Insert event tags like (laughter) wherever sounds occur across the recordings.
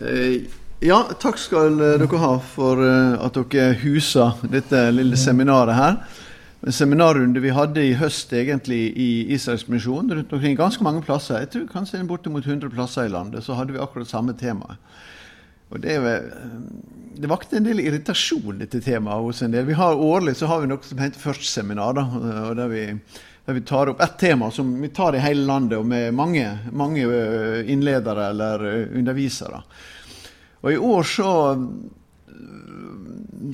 Eh, ja, takk skal dere ha for eh, at dere huser dette lille seminaret her. En seminarrunde vi hadde i høst egentlig i Israels misjon rundt omkring ganske mange plasser. Jeg tror kanskje bortimot 100 plasser i landet. Så hadde vi akkurat samme tema. Og det, det vakte en del irritasjon, dette temaet, hos en del. Vi har Årlig så har vi noe som heter Førstseminar. Da, og der vi, der vi tar opp ett tema som vi tar i hele landet, og med mange, mange innledere eller undervisere. Og i år så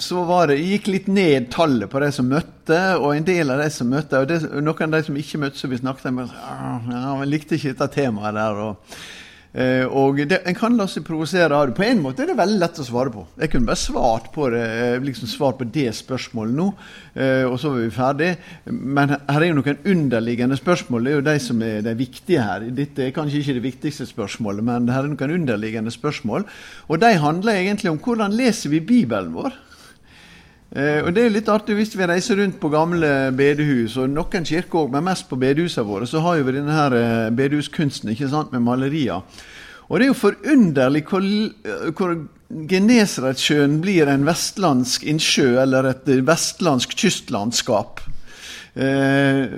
så det, gikk litt ned tallet på de som møtte, og en del av de som møtte, og det, noen av de som ikke møtte, så vi snakket med, ja, men likte ikke dette temaet der. og Uh, og det, En kan la seg provosere av det. På en måte er det veldig lett å svare på. Jeg kunne bare svart på det, liksom svart på det spørsmålet nå, eh, og så var vi ferdig. Men her er jo noen underliggende spørsmål. Det er jo de som er de viktige her. Dette er kanskje ikke det viktigste spørsmålet, men her er noen underliggende spørsmål. Og de handler egentlig om hvordan leser vi Bibelen vår. Eh, og det er litt artig Hvis vi reiser rundt på gamle bedehus, og noen kirker òg, men mest på bedehusene våre, så har vi denne her eh, bedehuskunsten ikke sant, med malerier. Og det er jo forunderlig hvor, hvor Genesaretsjøen blir en vestlandsk innsjø eller et vestlandsk kystlandskap. Eh,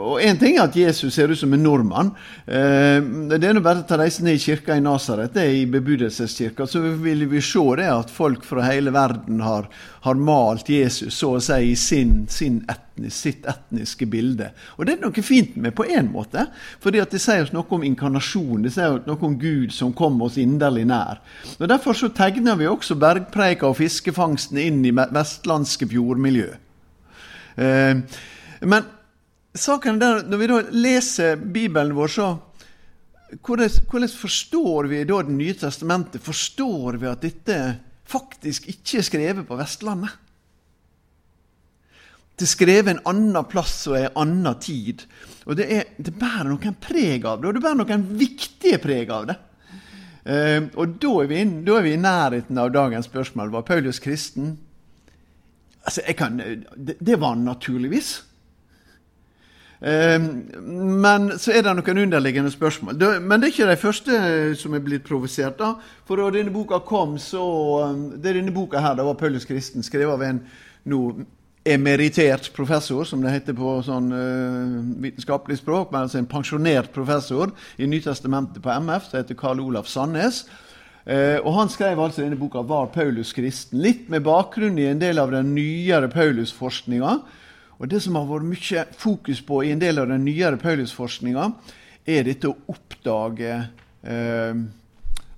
og Én ting er at Jesus ser ut som en nordmann. Eh, det er nå bare å reise ned i kirka i Nasaret, i bebudelseskirka, så vil vi se det at folk fra hele verden har, har malt Jesus så å si i sin, sin etnis, sitt etniske bilde. Og det er noe fint med på én måte, fordi at det sier oss noe om inkarnasjon. Det sier noe om Gud som kom oss inderlig nær. Og Derfor så tegner vi også bergpreika og fiskefangsten inn i vestlandske fjordmiljø. Eh, men saken der, når vi da leser Bibelen vår, så hvordan, hvordan forstår vi da Det nye testamentet? Forstår vi at dette faktisk ikke er skrevet på Vestlandet? Det er skrevet en annen plass og en annen tid. Og det, er, det bærer noen preg av det, og det bærer noen viktige preg av det. Uh, og da er, inn, da er, vi i nærheten av dagens spørsmål. Var Paulus kristen? Altså, kan, det, det var han naturligvis. Ehm, men så er det noen underliggende spørsmål. Men det er ikke de første som er blitt provosert. da. For da denne boka kom, så um, Det er denne boka her, det var Paulus Kristen, skrevet av en nå emeritert professor, som det heter på sånn uh, vitenskapelig språk, men altså en pensjonert professor i Nytestamentet på MF, som heter Karl Olaf Sandnes. Uh, og Han skrev altså denne boka 'Var Paulus kristen?' Litt med bakgrunn i en del av den nyere Paulus-forskninga. Og Det som har vært mye fokus på i en del av den nyere Paulus-forskninga, er dette å oppdage eh,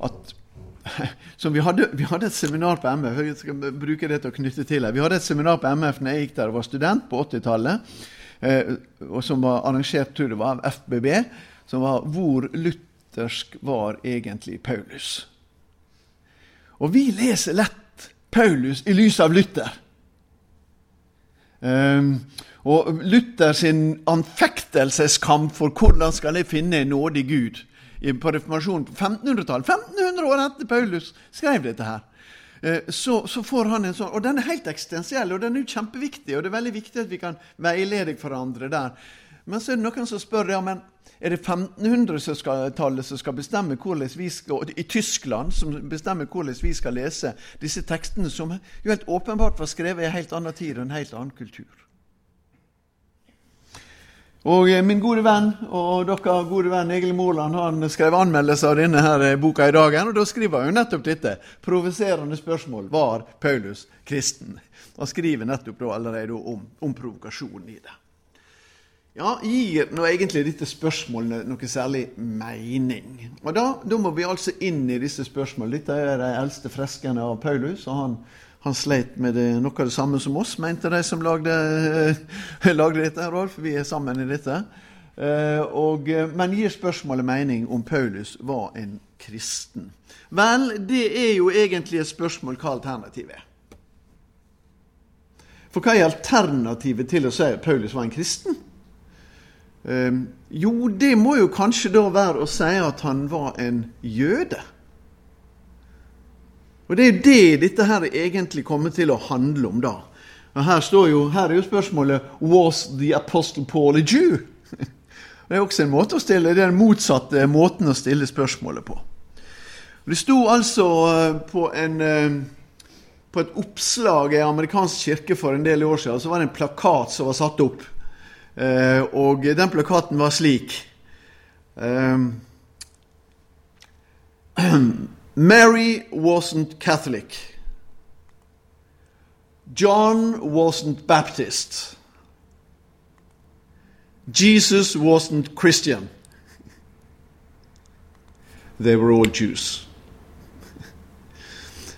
at (laughs) som vi hadde, vi hadde, et seminar på MF jeg skal bruke det til å knytte til her. Vi hadde et seminar på MF når jeg gikk der og var student på 80-tallet, eh, og som var arrangert tror det var av FBB, som var 'Hvor luthersk var egentlig Paulus?' Og vi leser lett Paulus i lys av Luther. Um, og Luther sin anfektelseskamp for hvordan skal jeg finne en nådig Gud på reformasjonen på 1500-tallet 1500 år etter Paulus skrev dette her. Uh, så, så, får han en sånn, og Den er helt eksistensiell og den er jo kjempeviktig. og Det er veldig viktig at vi kan veilede hverandre der. Men så er det noen som spør ja, men er det 1500-tallet som skal bestemme hvordan vi skal, i Tyskland som bestemmer hvordan vi skal lese disse tekstene, som jo helt åpenbart var skrevet i en helt annen tid og en helt annen kultur. Og eh, Min gode venn og dere gode venn Egil Moland han skrev anmeldelse av denne her eh, boka i dag. og Da skriver han jo nettopp dette. Provoserende spørsmål. Var Paulus kristen? Han skriver nettopp da allerede om, om provokasjonen i det. Ja, Gir nå egentlig dette spørsmålet noe særlig mening? Og da, da, må vi altså inn i disse spørsmålene. Dette er de eldste freskene av Paulus. og han, han sleit med det, noe av det samme som oss, mente de som lagde, (laughs) lagde dette. Rolf, vi er sammen i dette. Eh, og, men gir spørsmålet mening om Paulus var en kristen? Vel, det er jo egentlig et spørsmål hva alternativet er. For hva er alternativet til å si at Paulus var en kristen? Um, jo, det må jo kanskje da være å si at han var en jøde. Og det er jo det dette her egentlig kommer til å handle om, da. Og Her, jo, her er jo spørsmålet 'Was the apostle Paul a Jew?' (laughs) Det er også en måte å stille, det er den motsatte måten å stille spørsmålet på. Det sto altså eh, på, en, eh, på et oppslag i amerikansk kirke for en del år siden, så var det en plakat som var satt opp. Eh, og den plakaten var slik (clears throat) Mary wasn't Catholic. John wasn't Baptist. Jesus wasn't Christian. They were all Jews. (laughs)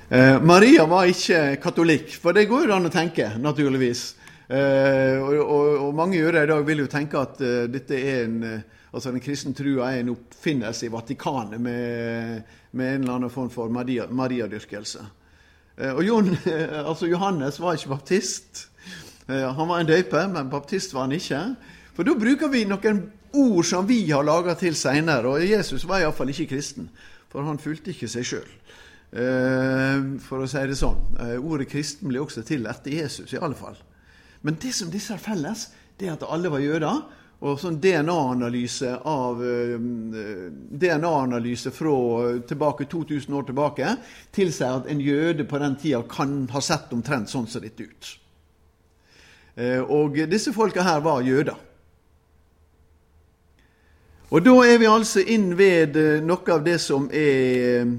Eh, Maria var ikke katolikk, for det går jo an å tenke, naturligvis. Eh, og, og, og, mange jøder i dag vil jo tenke at uh, dette er en uh, altså den kristne trua er en oppfinnelse i Vatikanet med, med en eller annen form for mariadyrkelse. Uh, og Jon, (laughs) altså Johannes var ikke baptist. han var en døype, men baptist var han ikke. For da bruker vi noen ord som vi har laga til seinere. Og Jesus var iallfall ikke kristen, for han fulgte ikke seg sjøl. Eh, for å si det sånn. Eh, ordet kristen ble også til etter Jesus, i alle fall. Men det som disse har felles, det er at alle var jøder. Og sånn DNA-analyse eh, DNA-analyse fra tilbake 2000 år tilbake tilsier at en jøde på den tida kan ha sett omtrent sånn som dette ut. Og disse folka her var jøder. Og da er vi altså inn ved eh, noe av det som er eh,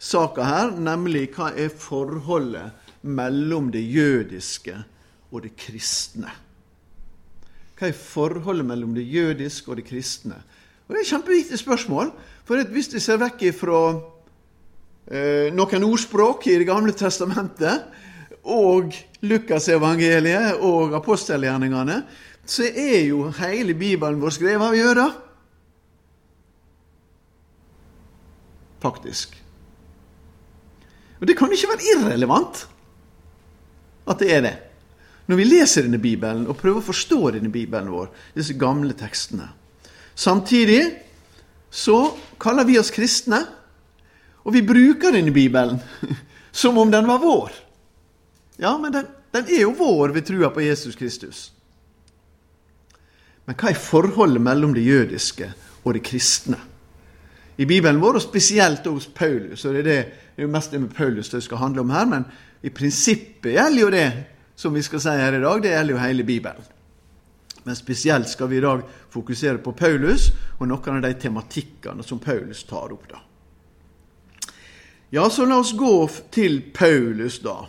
saka her, nemlig hva er forholdet mellom det jødiske og det kristne. Hva er forholdet mellom det jødiske og det kristne? Og Det er et kjempeviktig spørsmål. For hvis vi ser vekk fra eh, noen ordspråk i Det gamle testamentet og Lukasevangeliet og apostelgjerningene, så er jo hele Bibelen vår skrevet av jøder. faktisk. Og det kan ikke være irrelevant at det er det. Når vi leser denne Bibelen og prøver å forstå denne Bibelen vår, disse gamle tekstene. Samtidig så kaller vi oss kristne, og vi bruker denne Bibelen (laughs) som om den var vår. Ja, men den, den er jo vår ved trua på Jesus Kristus. Men hva er forholdet mellom det jødiske og det kristne? i Bibelen vår, og spesielt hos Paulus. og Det er, det, det er jo mest det med Paulus det skal handle om her, men i prinsippet gjelder jo det som vi skal si her i dag, det gjelder jo hele Bibelen. Men spesielt skal vi i dag fokusere på Paulus og noen av de tematikkene som Paulus tar opp. da. Ja, så la oss gå til Paulus, da.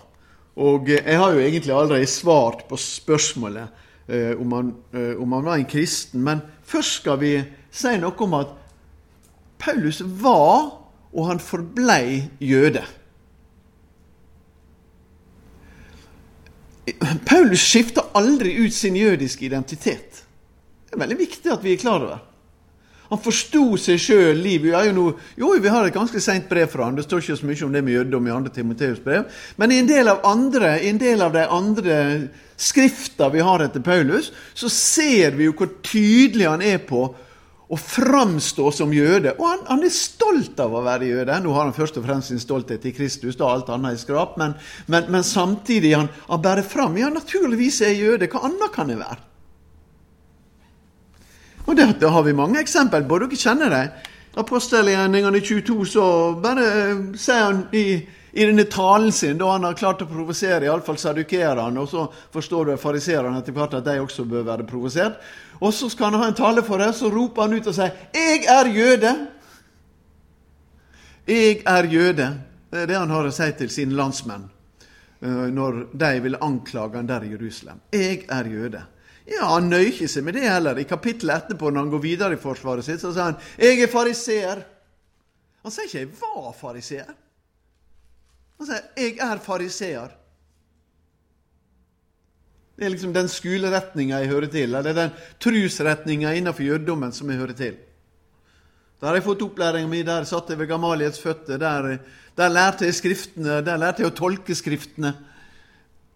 Og eh, jeg har jo egentlig allerede svart på spørsmålet eh, om, han, eh, om han var en kristen, men først skal vi si noe om at Paulus var, og han forblei jøde. Paulus skifter aldri ut sin jødiske identitet. Det er veldig viktig at vi er klar over. Han forsto seg sjøl. Jo, jo, vi har et ganske seint brev fra han. Det står ikke så mye om det med jødedom i andre Timoteus brev. Men i en del av andre, en del av de andre skrifter vi har etter Paulus, så ser vi jo hvor tydelig han er på å framstå som jøde. Og han, han, er stolt av å være jøde. Nå har han først og fremst sin stolthet i Kristus, da alt annet er skrap, men, men, men samtidig han, han bærer fram. Ja, naturligvis er jeg jøde. Hva annet kan jeg være? Og det, det har vi mange eksempel på. Dere kjenner det. Apostelgjerningene 22, så bare eh, sier han i i denne talen sin, da han har klart å provosere iallfall sadukerene, og så forstår du fariserene etter hvert at de også bør være provosert. Og så skal han ha en tale for det, så roper han ut og sier 'Jeg er jøde'. Jeg er jøde. Det er det han har å si til sine landsmenn eh, når de vil anklage han der i Jerusalem. Jeg er jøde. Ja, Han nøyer ikke seg med det heller. I kapittelet etterpå, når han går videre i forsvaret sitt, så sier han 'Jeg er fariseer'. Han sier ikke 'jeg var fariseer'. Han sier 'jeg er fariseer'. Det er liksom den skoleretninga jeg hører til, eller det er den trusretninga innenfor jødedommen som jeg hører til. Der har jeg fått opplæringa mi, der satt jeg ved Gamaliets føtter. Der, der, lærte jeg skriftene, der lærte jeg å tolke skriftene.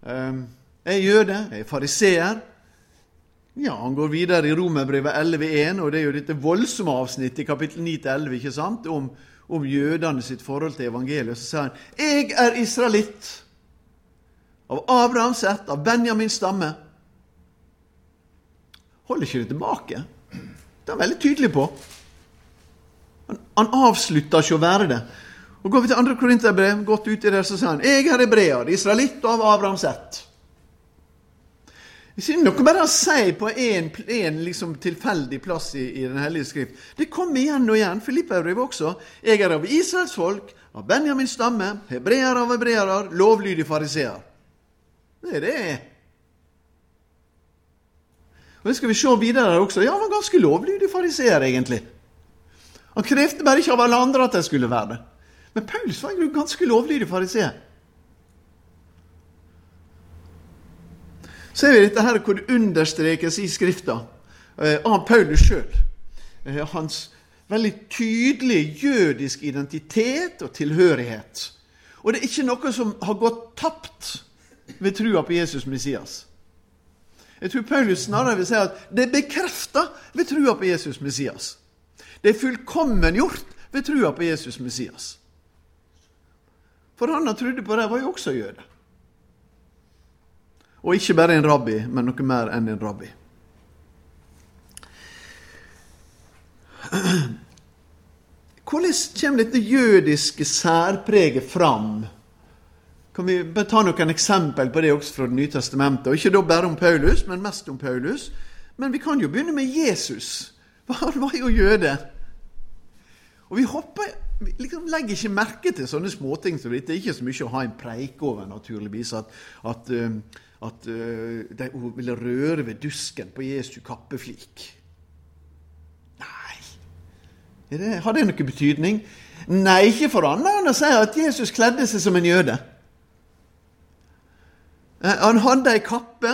Ehm, jeg er jøde, jeg er fariseer. Ja, Han går videre i Romerbrevet 11.1, og det er jo dette voldsomme avsnittet i kapittel 9-11 ikke sant, om om jødene sitt forhold til evangeliet. Så sier han jeg er israelitt. Av Abrahams ett, av Benjamins stamme. Holder ikke det tilbake. Det er han veldig tydelig på. Han, han avslutter ikke å være det. Og Går vi til 2. Korinterbrev, godt uti der, så sier han Jeg er hebreer, israelitt av Abrahams ett. Ikke noe bare å si på én liksom tilfeldig plass i, i Den hellige skrift. Det kommer igjen og igjen. Filipperbrevet også. Jeg er av Israels folk, av Benjamins stamme, hebreer av hebreere, lovlydig fariseer. Det er det. jeg er. Og Det skal vi se videre her også. Ja, han var ganske lovlydig fariseer, egentlig. Han krevde bare ikke av alle andre at de skulle være det. Men Paulus var en ganske lovlydig fariseer. Så er vi dette her hvor det understrekes i Skrifta eh, av Paulus sjøl. Eh, hans veldig tydelige jødisk identitet og tilhørighet. Og det er ikke noe som har gått tapt ved trua på Jesus Messias. Jeg tror Paulus snarere vil si at det er bekrefta ved trua på Jesus Messias. Det er fullkommengjort ved trua på Jesus Messias. For han han trodde på det, var jo også jøde. Og ikke bare en rabbi, men noe mer enn en rabbi. Hvordan kommer dette jødiske særpreget fram? Kan vi ta noen eksempel på det også fra Det nye testamentet? Og Ikke da bare om Paulus, men mest om Paulus. Men vi kan jo begynne med Jesus. Han var jo jøde. Og vi hopper vi liksom legger ikke merke til sånne småting som dette. Det er ikke så mye å ha en preik over, naturligvis. At, at, uh, at uh, de ville røre ved dusken på Jesu kappeflik. Nei. Har det noen betydning? Nei, ikke for annet enn å si at Jesus kledde seg som en jøde. Uh, han hadde ei kappe.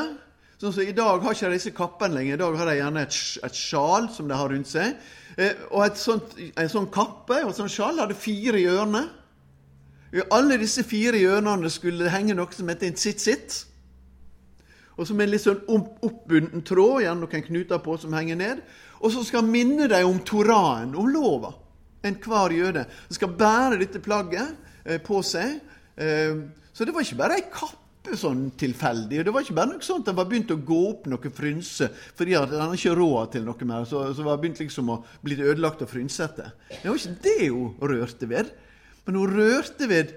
Sånn som I dag har ikke disse kappene lenger. I dag har de gjerne et, et sjal som de har rundt seg. Og og sånt, en sånn kappe og et sånt sjal hadde fire hjørner. I alle disse fire hjørnene skulle det henge noe som heter en sitt-sitt. Og som en litt sånn oppbunden tråd, gjerne noen knuter på, som henger ned. Og som skal minne deg om Toraen, om lova. Enhver jøde skal bære dette plagget eh, på seg. Eh, så det var ikke bare ei kappe sånn tilfeldig. Og Det var ikke bare noe sånt, det var begynt å gå opp noe frynse fordi han hadde ikke råd til noe mer. Så, så var det begynt liksom å bli ødelagt og frynsete. Det var ikke det hun rørte ved. Men hun rørte ved,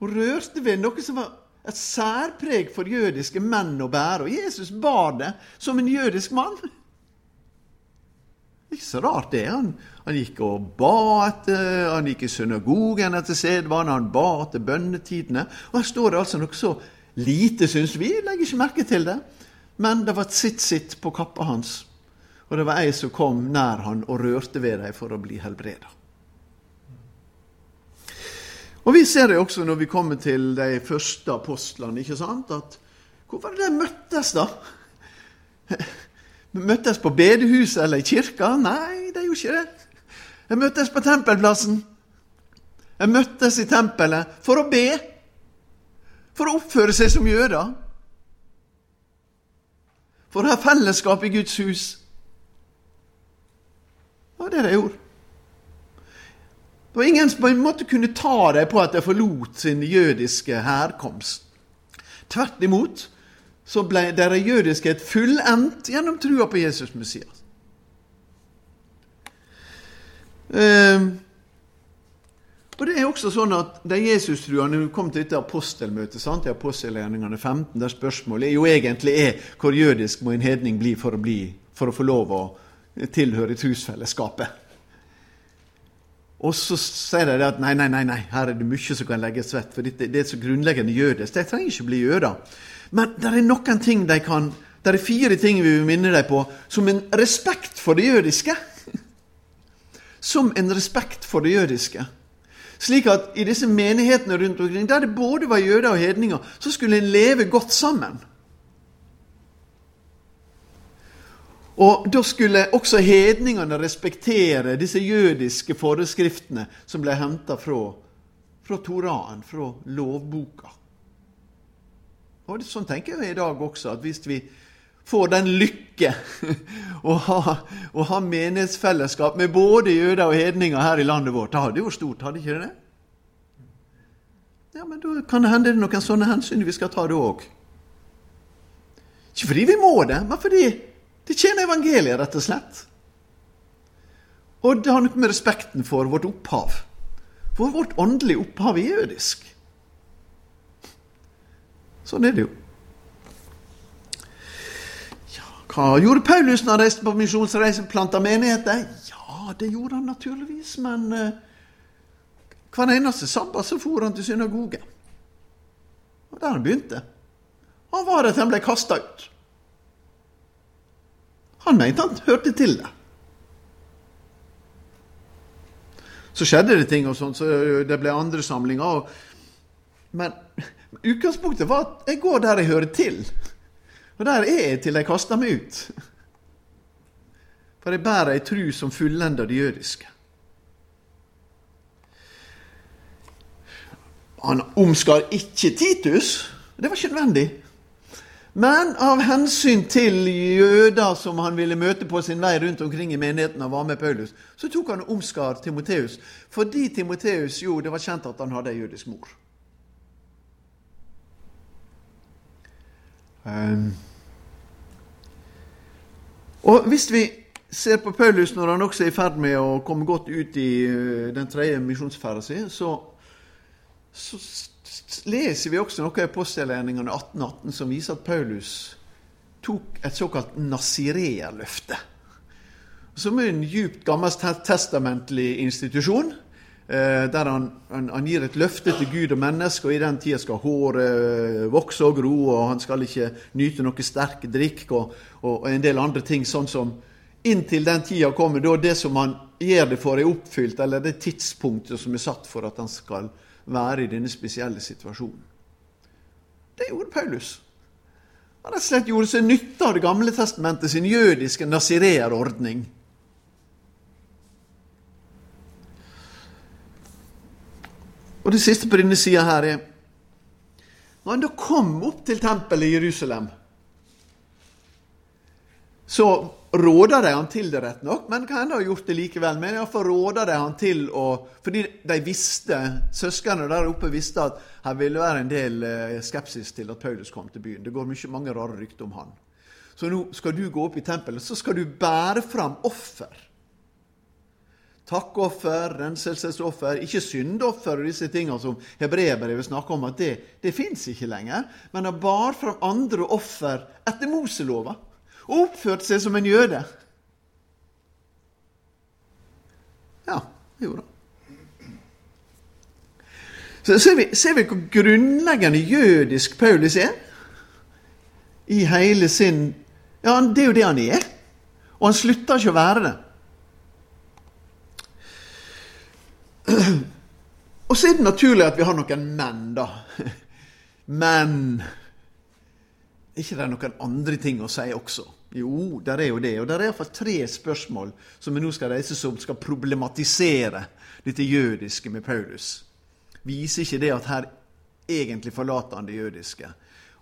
hun rørte ved noe som var et særpreg for jødiske menn å bære. Og Jesus bar det som en jødisk mann. Ikke så rart, det. Han, han gikk og ba etter, han gikk i synagogen etter sedvane, han ba etter bønnetidene. Og her står det altså noe så Lite, syns vi, legger ikke merke til det. Men det var et sitt-sitt på kappa hans. Og det var ei som kom nær han og rørte ved dem for å bli helbreda. Og Vi ser det også når vi kommer til de første apostlene. ikke sant? At, hvor var det de møttes, da? (laughs) Møttes på bedehuset eller i kirka? Nei, de gjorde ikke det. De møttes på tempelplassen. De møttes i tempelet for å be for å oppføre seg som jøder. For å ha fellesskap i Guds hus. Det var det de gjorde. Det var ingen som på en måte kunne ta dem på at de forlot sin jødiske herkomst. Tvert imot så ble deres jødiskhet fullendt gjennom trua på Jesus Messias. Uh, og det er også sånn at De Jesus-truende kom til dette apostelmøtet sant? i apostelgjerningene 15, der spørsmålet jo egentlig er hvor jødisk må en hedning bli for å, bli, for å få lov å tilhøre trosfellesskapet. Og så sier de at nei, nei, nei, nei, her er det mye som kan legges vett, for det er så grunnleggende jødisk. De trenger ikke bli jøder. Men det er noen ting de kan Det er fire ting vi vil minne dem på som en respekt for det jødiske. Som en respekt for det jødiske. Slik at i disse menighetene rundt omkring, der det både var jøder og hedninger, så skulle en leve godt sammen. Og Da skulle også hedningene respektere disse jødiske foreskriftene som ble henta fra, fra Toraen, fra lovboka. Og Sånn tenker vi i dag også, at hvis vi får den lykke (laughs) å ha, å ha menighetsfellesskap med både jøder og hedninger her i landet vårt. Det hadde jo stort, hadde ikke det? Ja, men Da kan det hende det er noen sånne hensyn vi skal ta det òg. Ikke fordi vi må det, men fordi det tjener evangeliet, rett og slett. Og det har noe med respekten for vårt opphav For vårt åndelige opphav er jødisk. Sånn er det jo. Ja, hva gjorde Paulus når han reiste på misjonsreise? Planta menigheter? Ja, det gjorde han naturligvis, men uh, hver eneste sabbat så for han til synagogen. Og der han begynte. Han var der til han ble kasta ut. Han mente han hørte til det. Så skjedde det ting, og sånn, så det ble andre samlinger. Men utgangspunktet var at jeg går der jeg hører til. Og der er jeg til de kaster meg ut. For jeg bærer ei tru som fullender det jødiske. Han omskar ikke Titus. Det var ikke nødvendig. Men av hensyn til jøder som han ville møte på sin vei rundt omkring i menigheten, og var med Paulus, så tok han omskar Timoteus, fordi Timoteus jo, det var kjent at han hadde ei jødisk mor. Og hvis vi ser på Paulus når han også er i ferd med å komme godt ut i uh, den tredje misjonsferden sin, så, så leser vi også noe i apostelgjerningene 1818 som viser at Paulus tok et såkalt nasireerløfte. Som er en djupt gammeltestamentlig institusjon. Eh, der han, han, han, gir et løfte til Gud og mennesket, og i den tida skal håret vokse og gro, og han skal ikke nyte noe sterk drikk og, og, en del andre ting. sånn som Inntil den tida kommer, da det som han gjør det for, er oppfylt, eller det tidspunktet som er satt for at han skal være i denne spesielle situasjonen. Det gjorde Paulus. Han rett og slett gjorde seg nytte av Det gamle testamentet sin jødiske nazireerordning. Og det siste på denne sida her er Når han da kom opp til tempelet i Jerusalem, så råda de han til det, rett nok, men kan hende ha gjort det likevel. Men iallfall råda de han til å Fordi de visste, søsknene der oppe visste at her ville være en del eh, skepsis til at Paulus kom til byen. Det går mye, mange rare rykter om han. Så nå skal du gå opp i tempelet, så skal du bære fram offer. Takkoffer, renselsesoffer, ikke syndoffer og disse tingene som hebreerbrevet snakker om, at det, det fins ikke lenger. Men han bar fram andre offer etter Moselova og oppførte seg som en jøde. Ja, det gjorde han. Så ser vi, ser vi hvor grunnleggende jødisk Paulus er. I hele sin Ja, det er jo det han er. Og han slutter ikke å være det. (clears throat) Og så er det naturlig at vi har noen menn, da. (laughs) Men er ikke det noen andre ting å si også? Jo, der er jo det. Og det er iallfall tre spørsmål som vi nå skal reise som skal problematisere dette jødiske med Paulus. Viser ikke det at her egentlig forlater han det jødiske?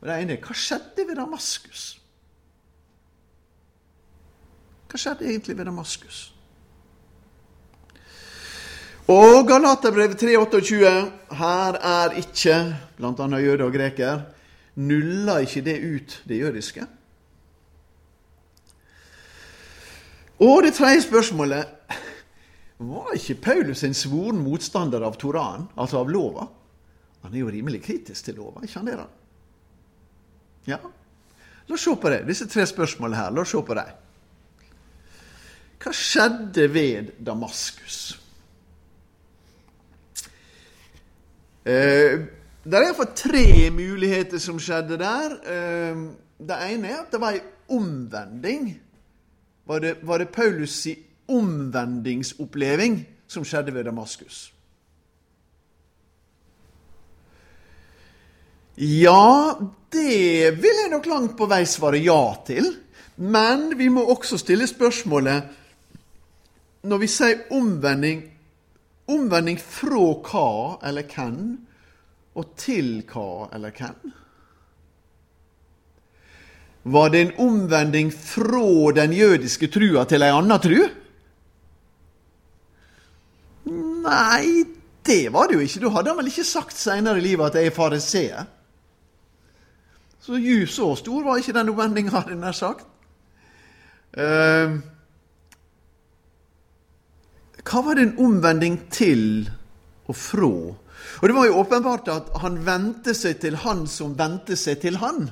Og det ene er hva skjedde ved Damaskus? Hva skjedde egentlig ved Damaskus? Og Galaterbrevet 3,28. Her er ikke bl.a. jøde og greker nuller ikke det ut det jødiske? Og det tredje spørsmålet Var ikke Paulus en svoren motstander av Toraen, altså av lova? Han er jo rimelig kritisk til lova, ikke han det? Ja? La oss se på det. Disse tre spørsmålene her. La oss se på dem. Hva skjedde ved Damaskus? Eh, det er iallfall tre muligheter som skjedde der. Eh, det ene er at det var ei omvending. Var det, var det Paulus' si omvendingsoppleving som skjedde ved Damaskus? Ja, det vil jeg nok langt på vei svare ja til. Men vi må også stille spørsmålet Når vi sier omvending Omvending fra hva eller hvem? Og til hva eller hvem? Var det en omvending fra den jødiske trua til ei anna tru? Nei, det var det jo ikke. Du hadde vel ikke sagt seinere i livet at jeg er fariseer? Så så stor var ikke den omvendinga, hadde jeg nær sagt. Uh, hva var det en omvending til, og fra. Og det var jo åpenbart at han vendte seg til han som vendte seg til han.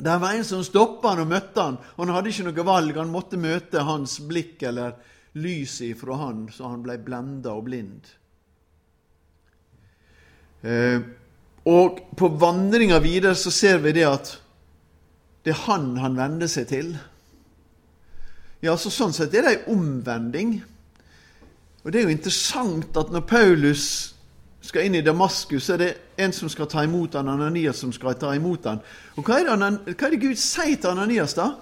Det var en som stoppa han og møtte han, og han hadde ikke noe valg. Han måtte møte hans blikk eller lyset ifra han, så han ble blenda og blind. Eh, og på vandringa videre så ser vi det at det er han han vender seg til. Ja, så Sånn sett er det ei omvending. Og Det er jo interessant at når Paulus skal inn i Damaskus, er det en som skal ta imot han, Ananias som skal ta imot han. Og Hva er det, hva er det Gud sier til Ananias da?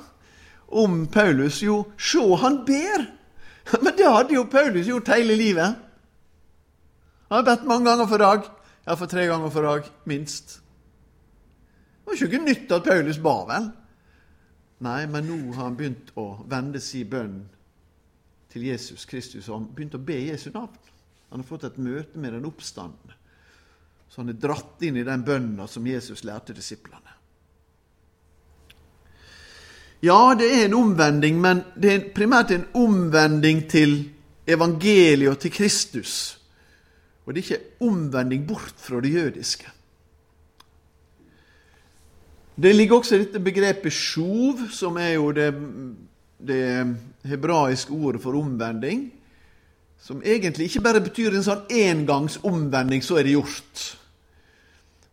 om Paulus? Jo, se, han ber! (laughs) Men det hadde jo Paulus gjort hele livet. Han har bedt mange ganger for dag. Iallfall tre ganger for dag, minst. Det var ikke nytt at Paulus ba, vel? Nei, men nå har han begynt å vende si bønn til Jesus Kristus, og han begynt å be Jesu navn. Han har fått et møte med den oppstandende. Så han er dratt inn i den bønna som Jesus lærte disiplene. Ja, det er en omvending, men det er primært en omvending til evangeliet og til Kristus. Og det er ikke omvending bort fra det jødiske. Det ligger også dette begrepet sjov, som er jo det, det, hebraiske ordet for omvending. Som egentlig ikke bare betyr en sånn engangs omvending, så er det gjort.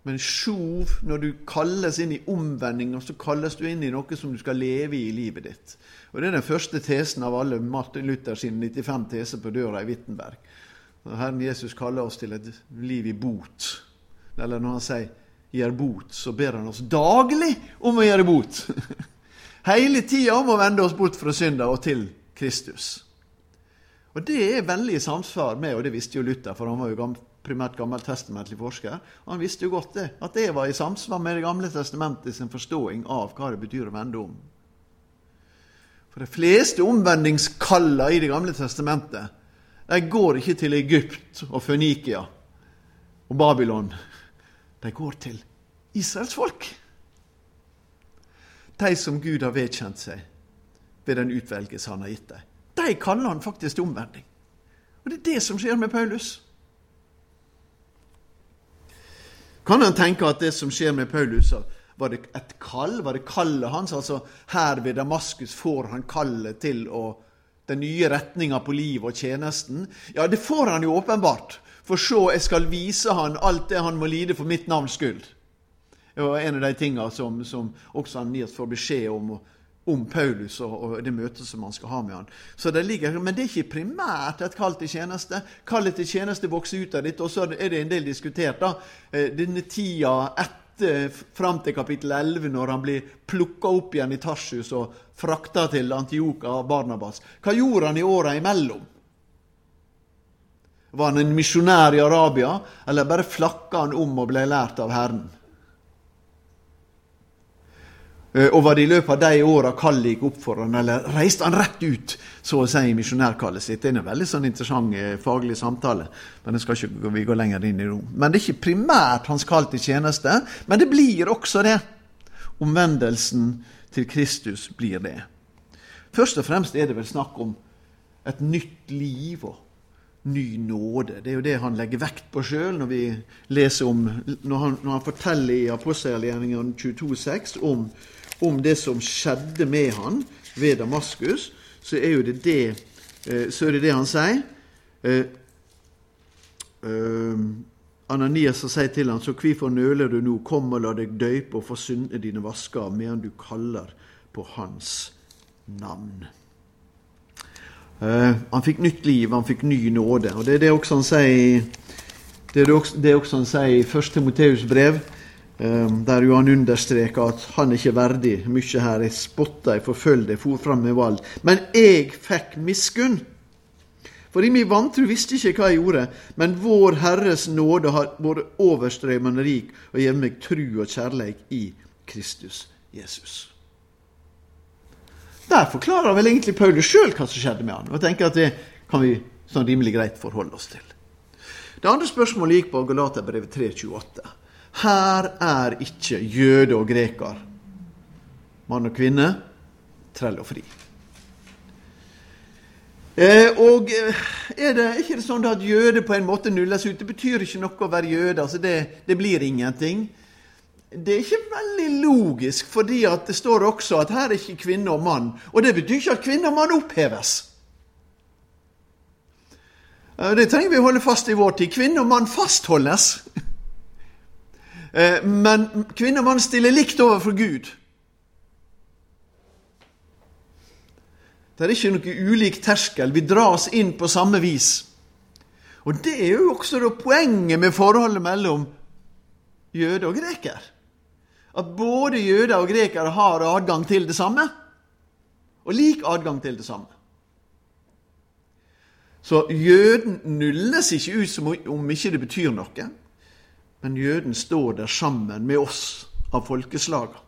Men sjov, når du kalles inn i omvending, så kalles du inn i noe som du skal leve i i livet ditt. Og Det er den første tesen av alle Martin Luther sine 95 teser på døra i Wittenberg. Herren Jesus kaller oss til et liv i bot, eller når han sier gjør bot, så ber han oss daglig om å gjøre bot. (laughs) Hele tida om å vende oss bort fra synda og til Kristus. Og Det er veldig i samsvar med, og det visste jo Luther, for han var jo primært gammeltestamentlig forsker. og Han visste jo godt det, at det var i samsvar med Det gamle testamentet sin forståing av hva det betyr å vende om. For de fleste omvendingskalla i Det gamle testamentet de går ikke til Egypt og Fønikia og Babylon de går til Israels folk. De som Gud har vedkjent seg ved den utvelgelse han har gitt dem. De kaller han faktisk til omvending. Og det er det som skjer med Paulus. Kan han tenke at det som skjer med Paulus, var det et kall? Var det kallet hans? Altså her ved Damaskus får han kallet til å, den nye retninga på livet og tjenesten? Ja, det får han jo åpenbart. For se, jeg skal vise han alt det han må lide for mitt navns skyld. Det var en av de tingene som, som også Anias får beskjed om, om Paulus og, og, det møtet som han skal ha med han. Så det ligger, Men det er ikke primært et kall til tjeneste. Kallet til tjeneste vokser ut av ditt, og så er det en del diskutert. da, eh, Denne tida etter fram til kapittel 11, når han blir plukka opp igjen i Tarsus og frakta til Antioka av Barnabas. Hva gjorde han i åra imellom? Var han en misjonær i Arabia, eller bare flakka han om og ble lært av Herren? Eh, og var det i løpet av de åra kallet gikk opp for han, eller reiste han rett ut så å si i misjonærkallet sitt? Det er en veldig sånn interessant eh, faglig samtale, men det skal ikke vi gå lenger inn i rom. Men det er ikke primært hans kall til tjeneste, men det blir også det. Omvendelsen til Kristus blir det. Først og fremst er det vel snakk om et nytt liv og ny nåde. Det er jo det han legger vekt på sjøl når vi leser om Når han, når han forteller i apostelgjerningene 22,6 om, om det som skjedde med han ved Damaskus, så er jo det det, eh, så er det, det han sier. Eh, eh, Ananias sier til ham, så hvorfor nøler du nå? Kom og la deg døype og få syndene dine vaska medan du kaller på hans navn. Uh, han fikk nytt liv, han fikk ny nåde. Og Det er det også han sier det er det også, det er også han sier i 1. Timoteus brev, um, der jo han understreker at han er ikke verdig mye her. Jeg spotta, jeg forfølgde, jeg for fram med valg. Men jeg fikk miskunn. For i min vantro visste ikke hva jeg gjorde, men Vår Herres nåde har vært overstrømmende rik og gitt meg tru og kjærleik i Kristus Jesus. Der forklarer vel egentlig Paulus sjøl hva som skjedde med han, og tenker at det kan vi sånn rimelig greit forholde oss til. Det andre spørsmålet gikk på Galaterbrevet 3,28. Her er ikke jøde og greker, mann og kvinne, trell og fri. Eh, og eh, er det ikke det sånn at jøde på en måte nulles ut? Det betyr ikke noe å være jøde. altså Det, det blir ingenting. Det er ikke veldig logisk, fordi det står også at her er ikke kvinne og mann. Og det betyr ikke at kvinne og mann oppheves. Eh, det trenger vi å holde fast i vår tid. Kvinne og mann fastholdes. (laughs) Eh, men kvinne og mann stiller likt overfor Gud. Det er ikke noe ulik terskel. Vi dras inn på samme vis. Og det er jo også poenget med forholdet mellom jøde og greker. At både jøder og grekere har adgang til det samme, og lik adgang til det samme. Så jøden nulles ikke ut som om ikke det betyr noe, men jøden står der sammen med oss av folkeslaga.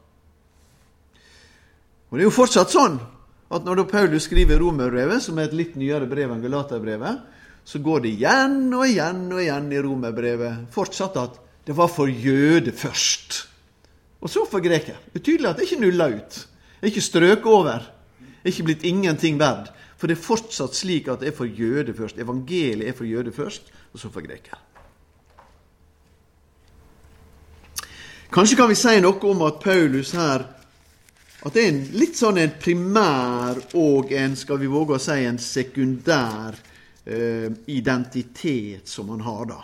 Og det er jo fortsatt sånn at når Paulus skriver Romerbrevet, som er et litt nyere brev enn Galaterbrevet, så går det igjen og igjen og igjen i Romerbrevet fortsatt at det var for jøde først. Og så for greker. Det er tydelig at det ikke nulla ut. Det er ikke strøket over. Det er ikke blitt ingenting verd. For det er fortsatt slik at det er for jøde først. Evangeliet er for jøde først, og så for greker. Kanskje kan vi si noe om at Paulus her at det er en, litt sånn en primær og en, skal vi våge å si, en sekundær eh, identitet som han har, da.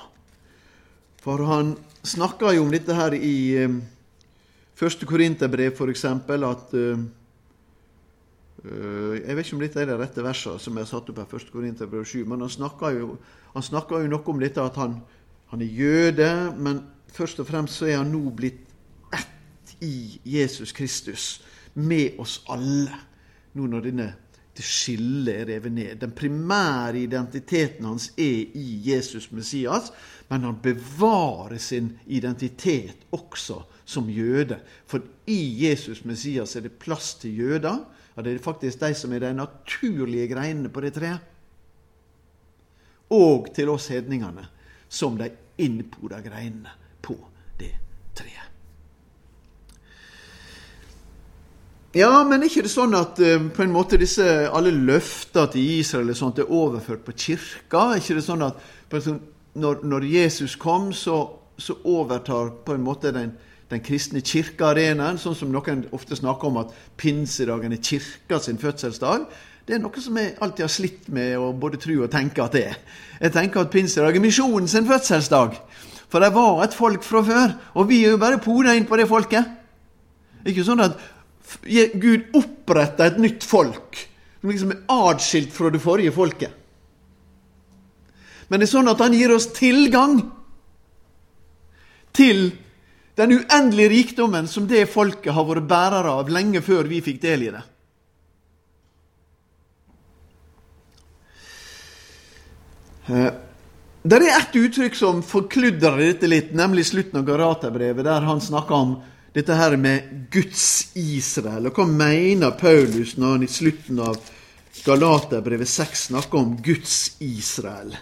For han snakker jo om dette her i eh, første Korinterbrev, f.eks., at uh, eh, Jeg vet ikke om dette er de rette versene som er satt opp her, første Korinterbrev 7, men han snakker, jo, han jo noe om dette at han, han er jøde, men først og fremst så er han nå blitt ett i Jesus Kristus med oss alle, nå når denne, det skillet er revet ned. Den primære identiteten hans er i Jesus Messias, men han bevarer sin identitet også som jøde. For i Jesus Messias er det plass til jøder. Ja, det er faktisk de som er de naturlige greinene på det treet. Og til oss hedningene som de innpoda greinene på det treet. Ja, men er ikke det sånn at uh, på en måte disse alle løfter til Israel og sånt er overført på kirka? Er ikke det sånn at sånn, når, når, Jesus kom, så, så, overtar på en måte den, den kristne kirkearenaen, sånn som noen ofte snakker om at pinsedagen er kirka sin fødselsdag? Det er noe som jeg alltid har slitt med å både tro og tenke at det er. Jeg tenker at pinsedag er misjonen sin fødselsdag. For det var et folk fra før, og vi er jo bare poda inn på det folket. Ikke sånn at Gud oppretta et nytt folk som liksom er atskilt fra det forrige folket. Men det er sånn at han gir oss tilgang til den uendelige rikdommen som det folket har vært bærere av lenge før vi fikk del i det. Eh, det er ett uttrykk som forkludrer dette litt, nemlig slutten av Garaterbrevet, der han snakker om dette her med Guds Israel. Og hva mener Paulus når han i slutten av Galaterbrevet 6 snakker om Guds Israel?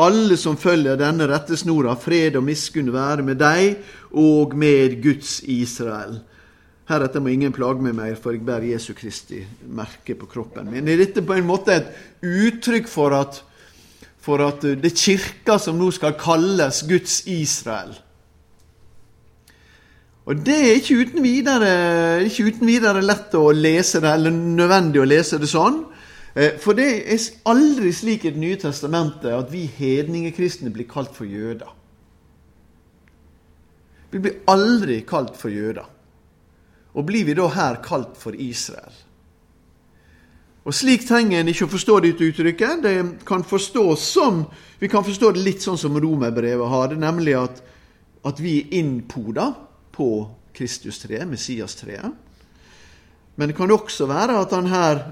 Alle som følger denne rettesnora, fred og miskunn være med deg og med Guds Israel. Heretter må ingen plage meg mer, for jeg bærer Jesu Kristi merke på kroppen min. Er dette på en måte et uttrykk for at, for at det kirka som nå skal kalles Guds Israel? Og Det er ikke uten, videre, ikke uten videre lett å lese det, eller nødvendig å lese det sånn. Eh, for det er aldri slik i Det nye testamentet at vi hedningekristne blir kalt for jøder. Vi blir aldri kalt for jøder. Og blir vi da her kalt for Israel? Og Slik trenger en ikke å forstå dette uttrykket. Det kan som, Vi kan forstå det litt sånn som romerbrevet har det, nemlig at, at vi er innpoda på Kristustreet, Messias-treet. Men det kan også være at han her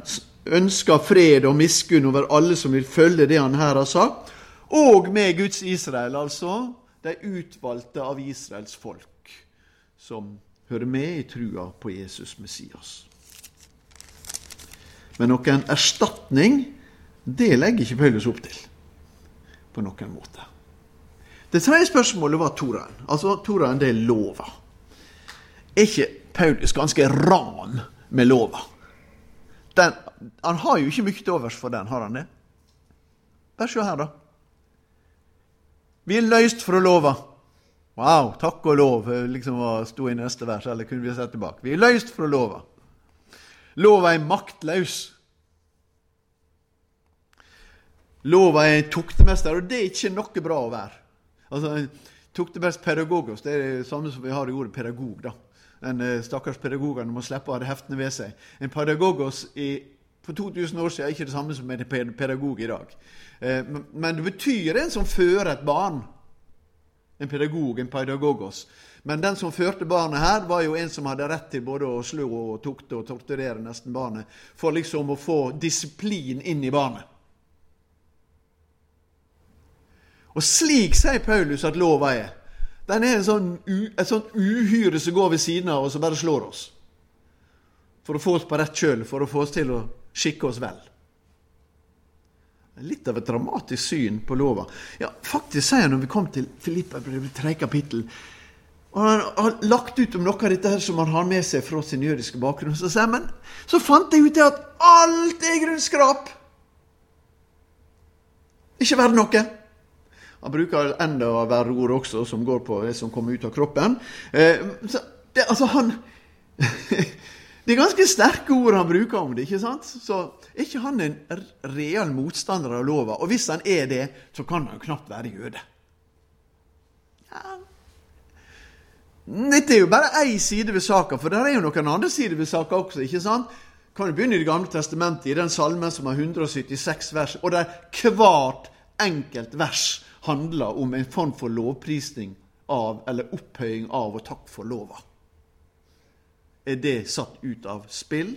ønsker fred og miskunn over alle som vil følge det han her har sagt, og med Guds Israel, altså de utvalgte av Israels folk, som hører med i trua på Jesus Messias. Men noen erstatning, det legger ikke Paulus opp til på noen måte. Det tredje spørsmålet var Toraen. Altså Toraen, det er lova er ikke Paulus ganske ran med lova? Den, han har jo ikke mye til overs for den, har han det? Bare se her, da. Vi er løst fra lova. Wow, takk og lov, liksom sto i neste vers, eller kunne vi sett tilbake. Vi er løst fra lova. Lova er maktløs. Lova er tuktemester, og det er ikke noe bra å være. Altså, Tuktemester pedagogos, det er det samme som vi har i ordet pedagog. da. Den eh, stakkars pedagogene må slippe å ha det heftene ved seg. En pedagogos i, for 2000 år siden er ikke det samme som en pedagog i dag. Eh, men det betyr en som fører et barn. En pedagog, en pedagogos. Men den som førte barnet her, var jo en som hadde rett til både å slå og tukte og torturere nesten barnet, for liksom å få disiplin inn i barnet. Og slik sier Paulus at lova er. Den er sånn, et sånt uhyre som går ved siden av oss og bare slår oss. For å få oss på rett kjøl, for å få oss til å skikke oss vel. Litt av et dramatisk syn på lova. Ja, faktisk sier han når vi kom til Filippa, tre kapittel og Han har lagt ut om noe av dette her som han har med seg fra sin jødiske bakgrunn. Så sier men så fant jeg ut at alt er grunnskrap! Ikke verdt noe. Han bruker enda verre ord også, som går på det som kommer ut av kroppen. Eh, det, altså, han (laughs) Det er ganske sterke ord han bruker om det. ikke sant? Så er ikke han en real motstander av lova. Og hvis han er det, så kan han jo knapt være jøde. Ja. Dette er jo bare én side ved saka, for det er jo noen andre sider ved saka også. ikke sant? Kan jo begynne i Det gamle testamentet, i den salmen som har 176 vers, og der hvert enkelt vers handler om en form for lovprisning av, eller opphøying av og takk for lova. Er det satt ut av spill?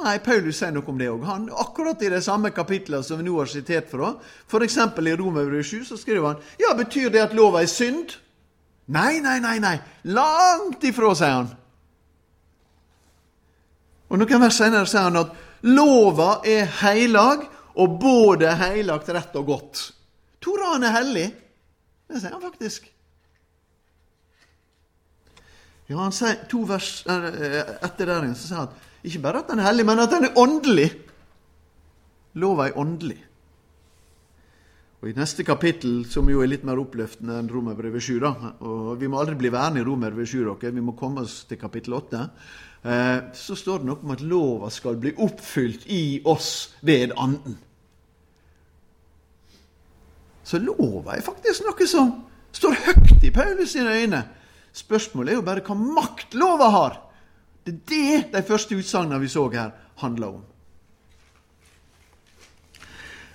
Nei, Paulus sier noe om det òg. Akkurat i det samme kapitlet som vi nå har sitert fra, f.eks. i Romerbrevet 7, så skriver han ja, betyr det at lova er synd? Nei, nei, nei, nei. Langt ifra, sier han. Og Noen vers senere sier han at lova er heilag, og både heilagt, rett og godt. Toraen er hellig. Det sier han faktisk. Ja, han sier to vers eh, etter der så sier han ikke bare at den er hellig, men at den er åndelig. Lova er åndelig. Og I neste kapittel, som jo er litt mer oppløftende enn Romerbrevet 7 da, og Vi må aldri bli værende i Romerbrevet 7, okay? vi må komme oss til kapittel 8. Eh, så står det noe om at lova skal bli oppfylt i oss ved Anden. Så lova er faktisk noe som står høyt i Paulus sine øyne. Spørsmålet er jo bare hva makt har. Det er det de første utsagnene vi så her, handler om.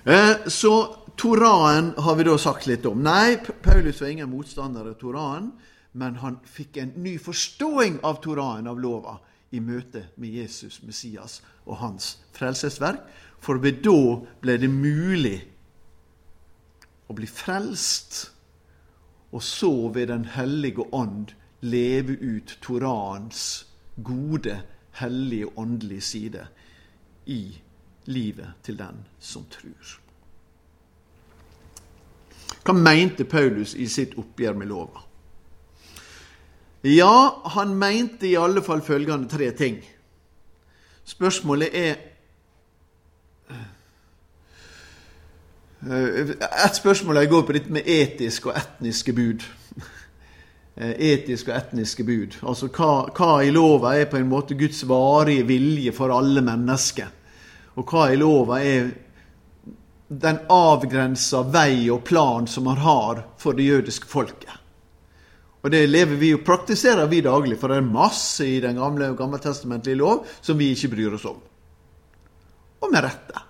Eh, så Toraen har vi da sagt litt om. Nei, Paulus var ingen motstander av Toraen, men han fikk en ny forståing av Toraen, av lova, i møte med Jesus, Messias og hans frelsesverk. For ved da ble det mulig å bli frelst, og så ved Den hellige ånd leve ut Torans gode, hellige, åndelige side i livet til den som tror. Hva mente Paulus i sitt oppgjør med lova? Ja, han mente i alle fall følgende tre ting. Spørsmålet er et spørsmål jeg går på dette med etisk og etniske bud. (laughs) Etiske og etniske bud. Altså hva, hva, i lova er på en måte Guds varige vilje for alle mennesker? Og hva i lova er den avgrensa vei og plan som han har for det jødiske folket? Og det lever vi og praktiserer vi daglig, for det er masse i den gamle gammeltestamentlige lov som vi ikke bryr oss om. Og med rette.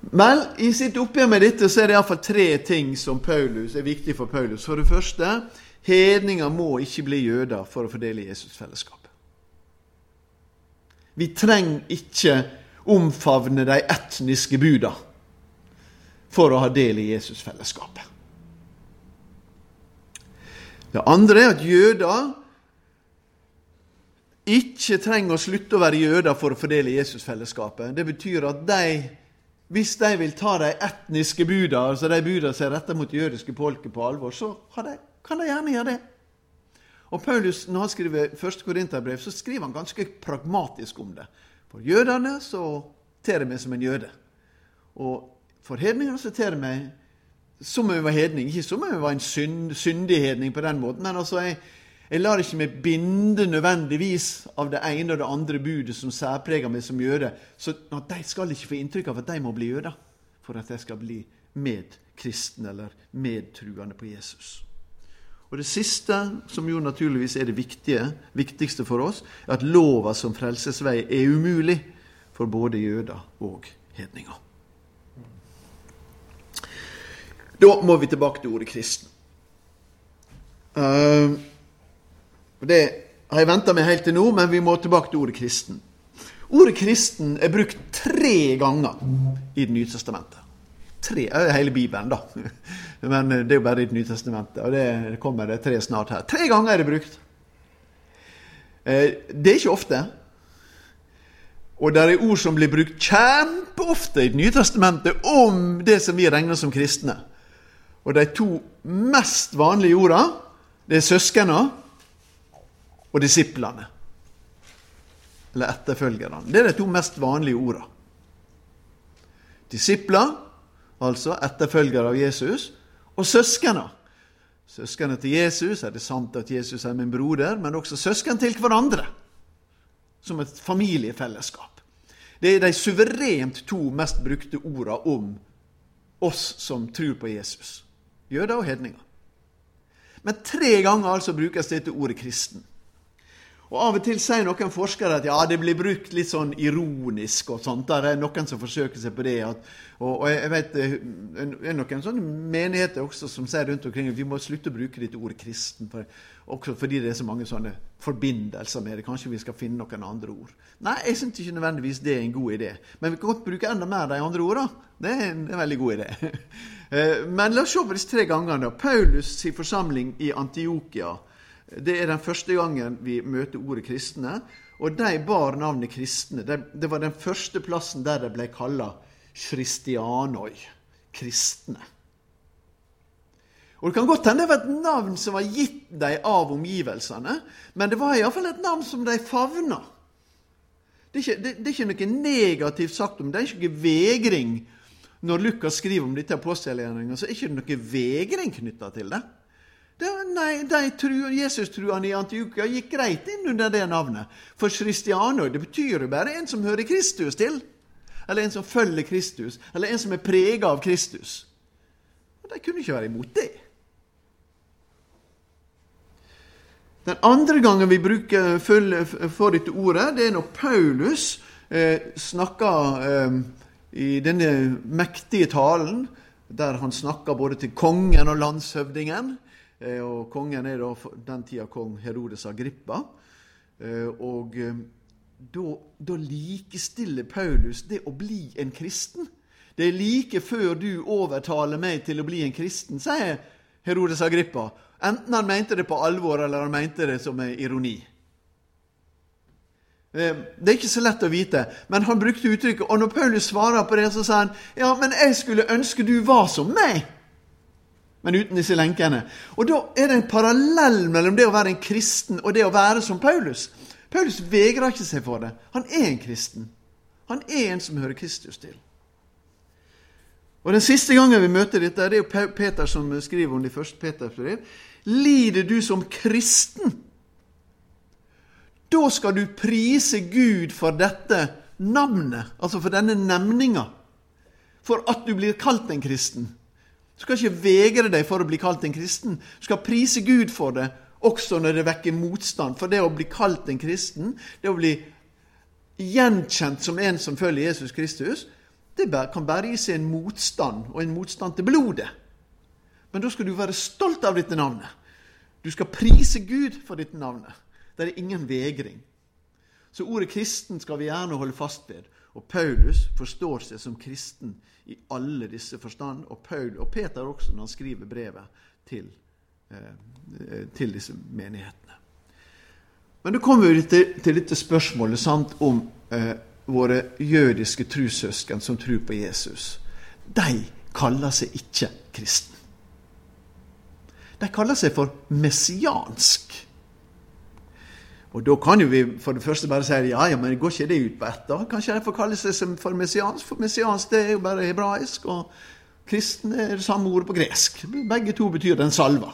Men i sitt oppgjør med dette så er det iallfall tre ting som Paulus, er viktig for Paulus. For det første hedninger må ikke bli jøder for å fordele Jesusfellesskapet. Vi trenger ikke omfavne de etniske buda for å ha del i Jesusfellesskapet. Det andre er at jøder ikke trenger å slutte å være jøder for å fordele Jesusfellesskapet. Det betyr at de hvis de vil ta de etniske buda, altså de buda som er retta mot jødiske folket, på alvor, så kan de gjerne gjøre det. Og Paulus, Når han skriver 1. Korinterbrev, så skriver han ganske pragmatisk om det. For jødene så ter jeg meg som en jøde. Og for hedninger så ter jeg meg som om jeg var hedning. Ikke som om jeg var en synd, syndig hedning på den måten, men altså jeg, jeg lar ikke meg binde nødvendigvis av det ene og det andre budet som særpreger meg som jøde. Så de skal ikke få inntrykk av at de må bli jøder for at jeg skal bli medkristen eller medtruende på Jesus. Og Det siste, som jo naturligvis er det viktige, viktigste for oss, er at lova som frelsesvei er umulig for både jøder og hedninger. Da må vi tilbake til ordet kristen. Uh, det har jeg venta med helt til nå, men vi må tilbake til ordet kristen. Ordet kristen er brukt tre ganger i Det nye testamentet. Tre, hele Bibelen, da. (laughs) Men det er jo bare i Det nye testamentet, og det kommer det tre snart her. Tre ganger er det brukt. Eh, det er ikke ofte. Og det er ord som blir brukt kjempeofte i Det nye testamentet om det som vi regner som kristne. Og de to mest vanlige orda, det er søskena og disiplene. Eller etterfølgerne. Det er de to mest vanlige orda. Disipler, altså etterfølgere av Jesus, og søsknene. Søskene til Jesus er det sant at Jesus er min broder, men også søsken til hverandre. Som et familiefellesskap. Det er de suverent to mest brukte orda om oss som tror på Jesus jøder og hedninger. Men tre ganger altså brukes dette ordet kristen. Og Av og til sier noen forskere at ja, det blir brukt litt sånn ironisk. og sånt. Der er noen som forsøker seg på det. At, og, og, jeg vet, Det er noen sånne menigheter også som sier rundt omkring at vi må slutte å bruke dette ordet kristen. For, også fordi det er så mange sånne forbindelser med det. Kanskje vi skal finne noen andre ord. Nei, jeg syns ikke nødvendigvis det er en god idé. Men vi kan godt bruke enda mer de andre ordene. Det er en, en veldig god idé. (laughs) Eh, men la oss se på disse tre gangene. Paulus' i forsamling i Antiokia det er den første gangen vi møter ordet kristne. Og de bar navnet kristne. Det var den første plassen der de ble kalla christianoi, kristne. Og Det kan godt hende det var et navn som var gitt dem av omgivelsene, men det var iallfall et navn som de favna. Det er, ikke, det, det er ikke noe negativt sagt om det. Det er ikke noe vegring. Når Lukas skriver om dette apostelgjerningene, så er det ikke noe vegring knytta til det. Det, nei, de tru, Jesus-truene i Antiokia gikk greit inn under det navnet. For Christiano det betyr jo bare en som hører Kristus til. Eller en som følger Kristus. Eller en som er prega av Kristus. Og De kunne ikke være imot det. Den andre gangen vi bruker for dette ordet, det er når Paulus eh, snakker eh, i denne mektige talen, der han snakker både til kongen og landshøvdingen. Eh, og kongen er da den tida kong Herodes Agrippa. Eh, og eh, da likestiller Paulus det å bli en kristen. Det er like før du overtaler meg til å bli en kristen, sier Herodes Agrippa. Enten han mente det på alvor, eller han mente det som en ironi. Det er ikke så lett å vite, men han brukte uttrykket. Og når Paulus svarer på det, så sa han ja, men jeg skulle ønske du var som meg men uten disse lenkene. Og Da er det en parallell mellom det å være en kristen og det å være som Paulus. Paulus vegrer ikke seg for det. Han er en kristen. Han er en som hører Kristus til. Og Den siste gangen vi møter dette, det er jo Peter som skriver om de første Peters brev. Lider du som kristen, da skal du prise Gud for dette navnet, altså for denne nemninga, for at du blir kalt en kristen. Du skal ikke vegre deg for å bli kalt en kristen. Du skal prise Gud for det, også når det vekker motstand. For det å bli kalt en kristen, det å bli gjenkjent som en som følger Jesus Kristus, det kan bare gi seg en motstand, og en motstand til blodet. Men da skal du være stolt av dette navnet. Du skal prise Gud for dette navnet. Det er ingen vegring. Så ordet kristen skal vi gjerne holde fast ved. Og Paulus forstår seg som kristen i alle disse forstand, og, Paul, og Peter også, når han skriver brevet til, eh, til disse menighetene. Men da kommer vi til, til dette spørsmålet sant, om eh, våre jødiske trussøsken som tror på Jesus. De kaller seg ikke kristen. De kaller seg for messiansk. Og da kan jo vi for det første bare si ja, ja, men går ikke det ut på ett? da? Kanskje de får kalle seg for messiansk? For messiansk det er jo bare hebraisk, og kristen er det samme ordet på gresk. Begge to betyr den salva.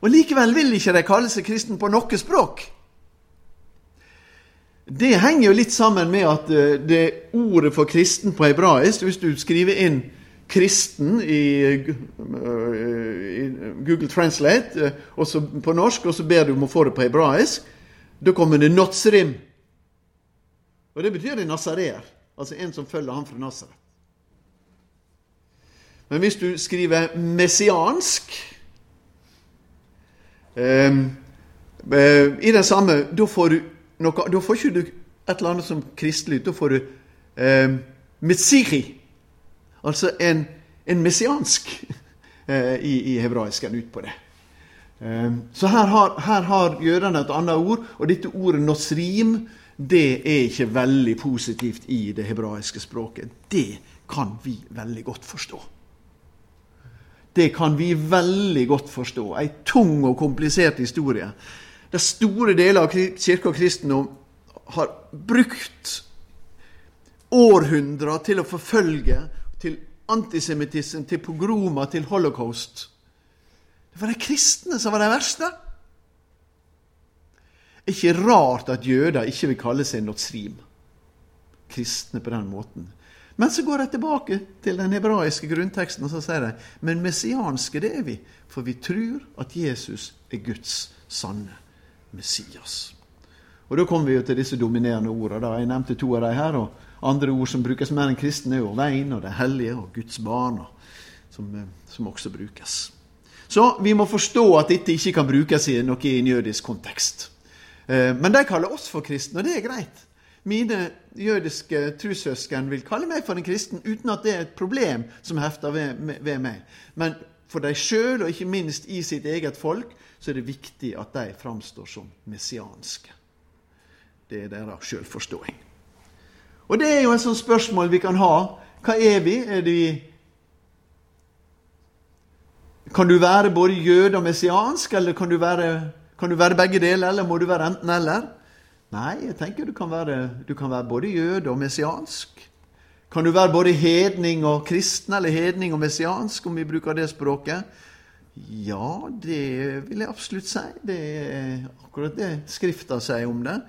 Og likevel vil ikke de kalle seg kristen på noe språk. Det henger jo litt sammen med at eh, det ordet for kristen på hebraisk Hvis du skriver inn 'kristen' i, eh, i Google Translate eh, på norsk, og så ber du om å få det på hebraisk, da kommer det 'notsrim'. Og det betyr en nazareer, altså en som følger ham fra Nazaret. Men hvis du skriver messiansk um, i den samme, da får du noe, da får ikke du et eller annet som kristelig. Da får du eh, metsiri, altså en, en messiansk (laughs) eh, i, i hebraisken ut på det. Eh, så her har, her har jødene et annet ord, og dette ordet nosrim det er ikke veldig positivt i det hebraiske språket. Det kan vi veldig godt forstå. Det kan vi veldig godt forstå. Ei tung og komplisert historie der store deler av kirke og kristendom har brukt århundrer til å forfølge, til antisemittisme, til pogromer, til holocaust. Det var de kristne som var de verste. Ikke rart at jøder ikke vil kalle seg notsrim, kristne på den måten. Men så går de tilbake til den hebraiske grunnteksten og så sier de, men messianske det er vi, for vi tror at Jesus er Guds sanne Messias. Og Da kommer vi jo til disse dominerende ordene. Jeg nevnte to av dem her. og Andre ord som brukes mer enn kristne, er jo veien og det hellige og Guds barn, som, eh, som, også brukes. Så vi må forstå at dette ikke kan brukes i noe i en jødisk kontekst. Eh, men de kaller oss for kristne, og det er greit. Mine jødiske trossøsken vil kalle meg for en kristen uten at det er et problem som hefter ved, ved meg. Men for dem sjøl, og ikke minst i sitt eget folk, så er det viktig at de framstår som messianske. Det er deres sjølforståing. Og det er jo et sånt spørsmål vi kan ha. Hva er vi? Er vi Kan du være både jøde og messiansk, eller kan du være, kan du være begge deler, eller må du være enten-eller? Nei, jeg tenker du kan, være, du kan være både jøde og messiansk. Kan du være både hedning og kristen, eller hedning og messiansk, om vi bruker det språket? Ja, det vil jeg absolutt si. Det er akkurat det Skrifta sier om det.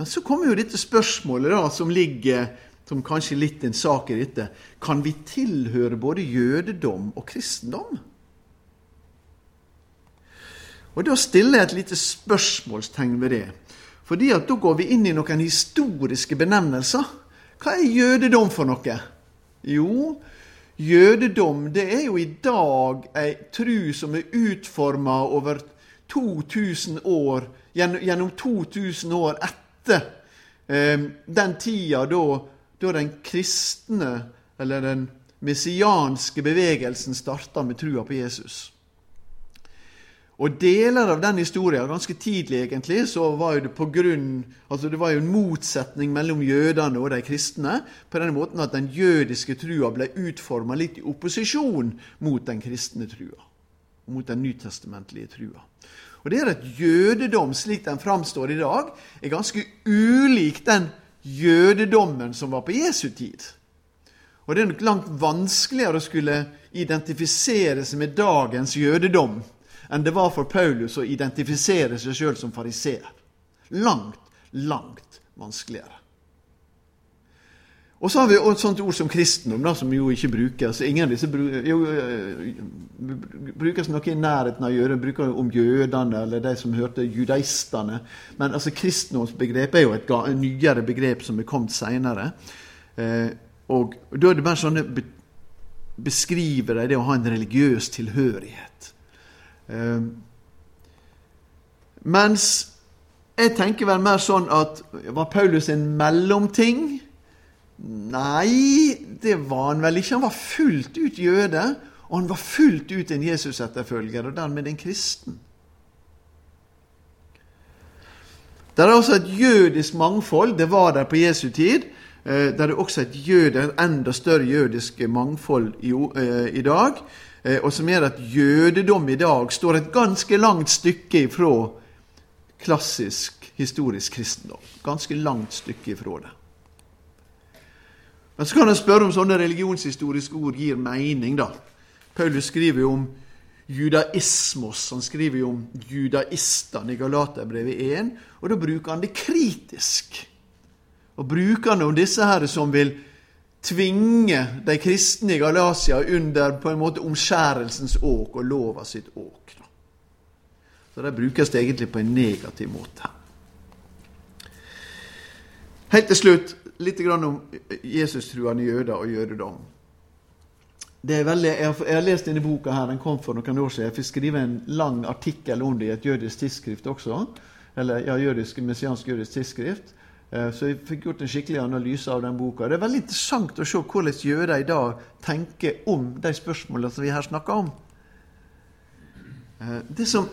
Men så kommer jo dette spørsmålet da, som ligger som kanskje litt en sak i dette. Kan vi tilhøre både jødedom og kristendom? Og Da stiller jeg et lite spørsmålstegn ved det. Fordi at da går vi inn i noen historiske benevnelser. Hva er jødedom for noe? Jo, Jødedom det er jo i dag ei tru som er utforma over 2000 år, gjennom 2000 år etter eh, den tida da, da den kristne, eller den messianske bevegelsen starta med trua på Jesus. Og deler av den historien, ganske tidlig egentlig, så var det på grunn, altså det var jo en motsetning mellom jødene og de kristne, på den måten at den jødiske trua ble utforma litt i opposisjon mot den kristne trua. Mot den nytestamentlige trua. Og det er at jødedom, slik den framstår i dag, er ganske ulik den jødedommen som var på Jesu tid. Og det er nok langt vanskeligere å skulle identifisere seg med dagens jødedom enn det var for Paulus å identifisere seg sjøl som fariseer. Langt, langt vanskeligere. Og så har vi et sånt ord som kristendom, da, som jo ikke brukes. Ingen av disse eh, brukes noe i nærheten av jøder. Bruker om jødene eller de som hørte judaistene. Men altså, kristendomsbegrepet er jo et nyere begrep som er kommet seinere. Eh, og da er det bare sånne beskriver de det å ha en religiøs tilhørighet. Eh, mens jeg tenker vel mer sånn at Var Paulus en mellomting? Nei, det var han vel ikke. Han var fullt ut jøde, og han var fullt ut en Jesus-etterfølger, og dermed en kristen. Det er også et jødisk mangfold. Det var der på Jesu tid. Eh, det er også et jøde, enda større jødisk mangfold i, eh, i dag. Eh, og som gjør at jødedom i dag står et ganske langt stykke ifra klassisk historisk kristendom. Ganske langt stykke ifra det. Men så kan en spørre om sånne religionshistoriske ord gir mening, da. Paulus skriver jo om judaismos. Han skriver jo om judaistene i Galaterbrevet 1, og da bruker han det kritisk. Og bruker han om disse her som vil tvinge de kristne i Galatia under på en måte omskjærelsens åk og lova sitt åk. Da. Så det brukes det egentlig på en negativ måte. Helt til slutt litt om Jesus-truende jøder og jødedom. Veldig, jeg, har, jeg har lest denne boka her, den kom for noen år siden. Jeg fikk skrive en lang artikkel om det i et jødisk tidsskrift også. Eller ja, jødisk, messiansk jødisk tidsskrift. Eh, så jeg fikk gjort en skikkelig analyse av den boka. Det er veldig interessant å se hvordan jøder i dag tenker om de spørsmålene som vi her snakker om. Eh, det som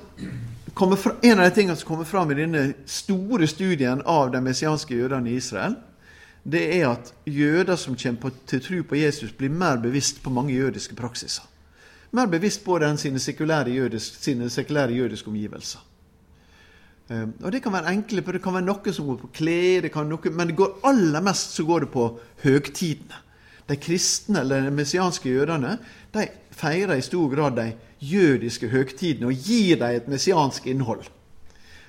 fra, en av de tingene som kommer fram i denne store studien av de messianske jødene i Israel, det er at jøder som kommer til tro på Jesus, blir mer bevisst på mange jødiske praksiser. Mer bevisst på den sine sekulære, jødisk, sine sekulære jødiske omgivelser. Um, og Det kan være enkle, for det kan være noe som går på klær, men det går aller mest så går det på høgtidene. De kristne eller de messianske jødene de feirer i stor grad de jødiske høgtidene og gir dem et messiansk innhold.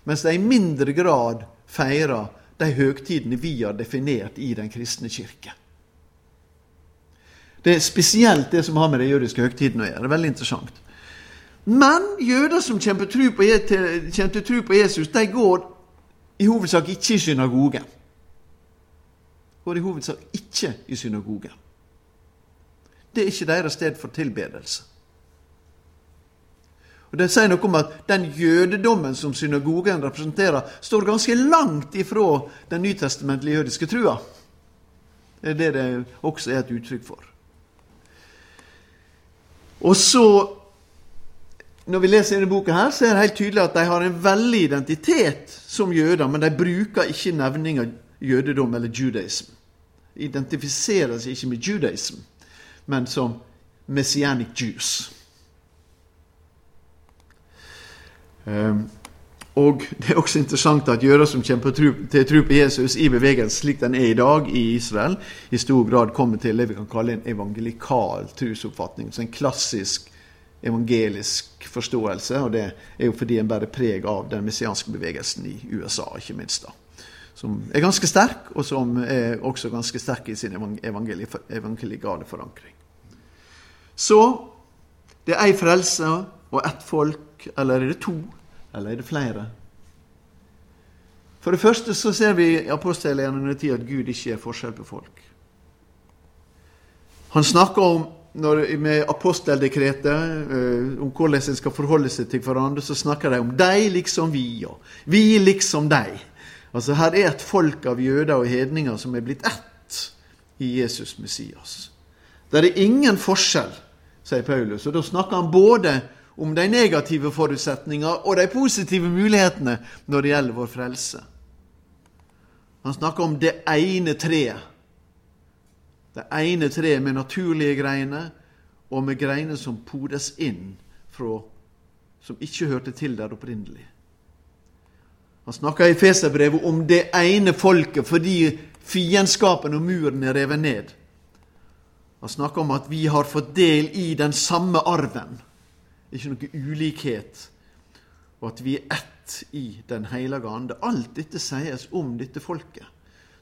Mens de i mindre grad feirer de høgtidene vi har definert i den kristne kirke. Det er spesielt det som har med de jødiske høgtidene å gjøre. Det er veldig interessant. Men jøder som kommer til tro på Jesus, de går i hovedsak ikke i synagogen. Går i hovedsak ikke i synagogen. Det er ikke deres sted for tilbedelse. Og Det sier noe om at den jødedommen som synagogen representerer, står ganske langt ifra den nytestamentlige jødiske trua. Det er det det også er et uttrykk for. Og så, Når vi leser denne boka, her, så er det helt tydelig at de har en veldig identitet som jøder, men de bruker ikke nevninga jødedom eller judaism. De identifiserer seg ikke med judaism, men som messianic Jews. Og (laughs) Det er også interessant at jøder som kommer til tro på Jesus i bevegelsen slik den er i dag i Israel, i stor grad kommer til det vi kan kalle en evangelikal trosoppfatning. En klassisk evangelisk forståelse. Og det er jo fordi en bærer preg av den messianske bevegelsen i USA, ikke minst. da. Som er ganske sterk, og som er også ganske sterk i sin evangelikale forankring. Så det er ei frelse og ett folk, eller er det to? Eller er det flere? For det første så ser vi i apostelgjerningen at Gud ikke er forskjell på folk. Han snakker om når, med aposteldekretet uh, om hvordan en skal forholde seg til hverandre, så snakker de om deg liksom vi, og vi liksom deg. Altså Her er et folk av jøder og hedninger som er blitt ett i Jesus Messias. Det er ingen forskjell, sier Paulus. Og da snakker han både de negative forutsetninger og de positive mulighetene når det gjelder vår frelse. Han snakker om det ene treet. Det ene treet med naturlige greiner, og med greiner som podes inn fra som ikke hørte til der opprinnelig. Han snakker i Feserbrevet om det ene folket fordi fiendskapen og muren er revet ned. Han snakker om at vi har fått del i den samme arven ikke noe ulikhet, og at vi er ett i Den hellige ande. Alt dette sies om dette folket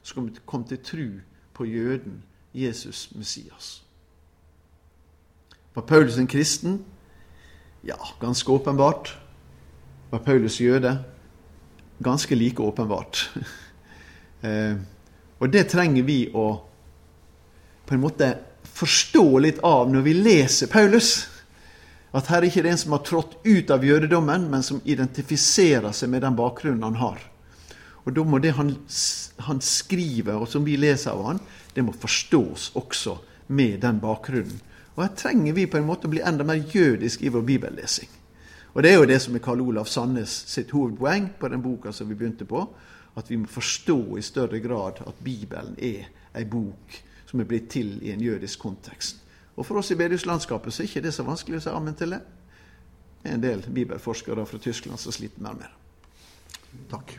som kom til tru på jøden Jesus Messias. Var Paulus en kristen? Ja, ganske åpenbart. Var Paulus jøde? Ganske like åpenbart. (laughs) eh, og det trenger vi å på en måte forstå litt av når vi leser Paulus. At her er ikke det en som har trådt ut av jødedommen, men som identifiserer seg med den bakgrunnen han har. Og Da må det han, han skriver, og som vi leser av han, det må forstås også med den bakgrunnen. Og Her trenger vi på en måte å bli enda mer jødisk i vår bibellesing. Og Det er jo det som er Karl Olav Sandnes sitt hovedpoeng på den boka som vi begynte på. At vi må forstå i større grad at Bibelen er ei bok som er blitt til i en jødisk kontekst. Og for oss i bedehuslandskapet så er ikke det så vanskelig å si amen til det. Det er en del bibelforskere fra Tyskland som sliter mer med det. Takk.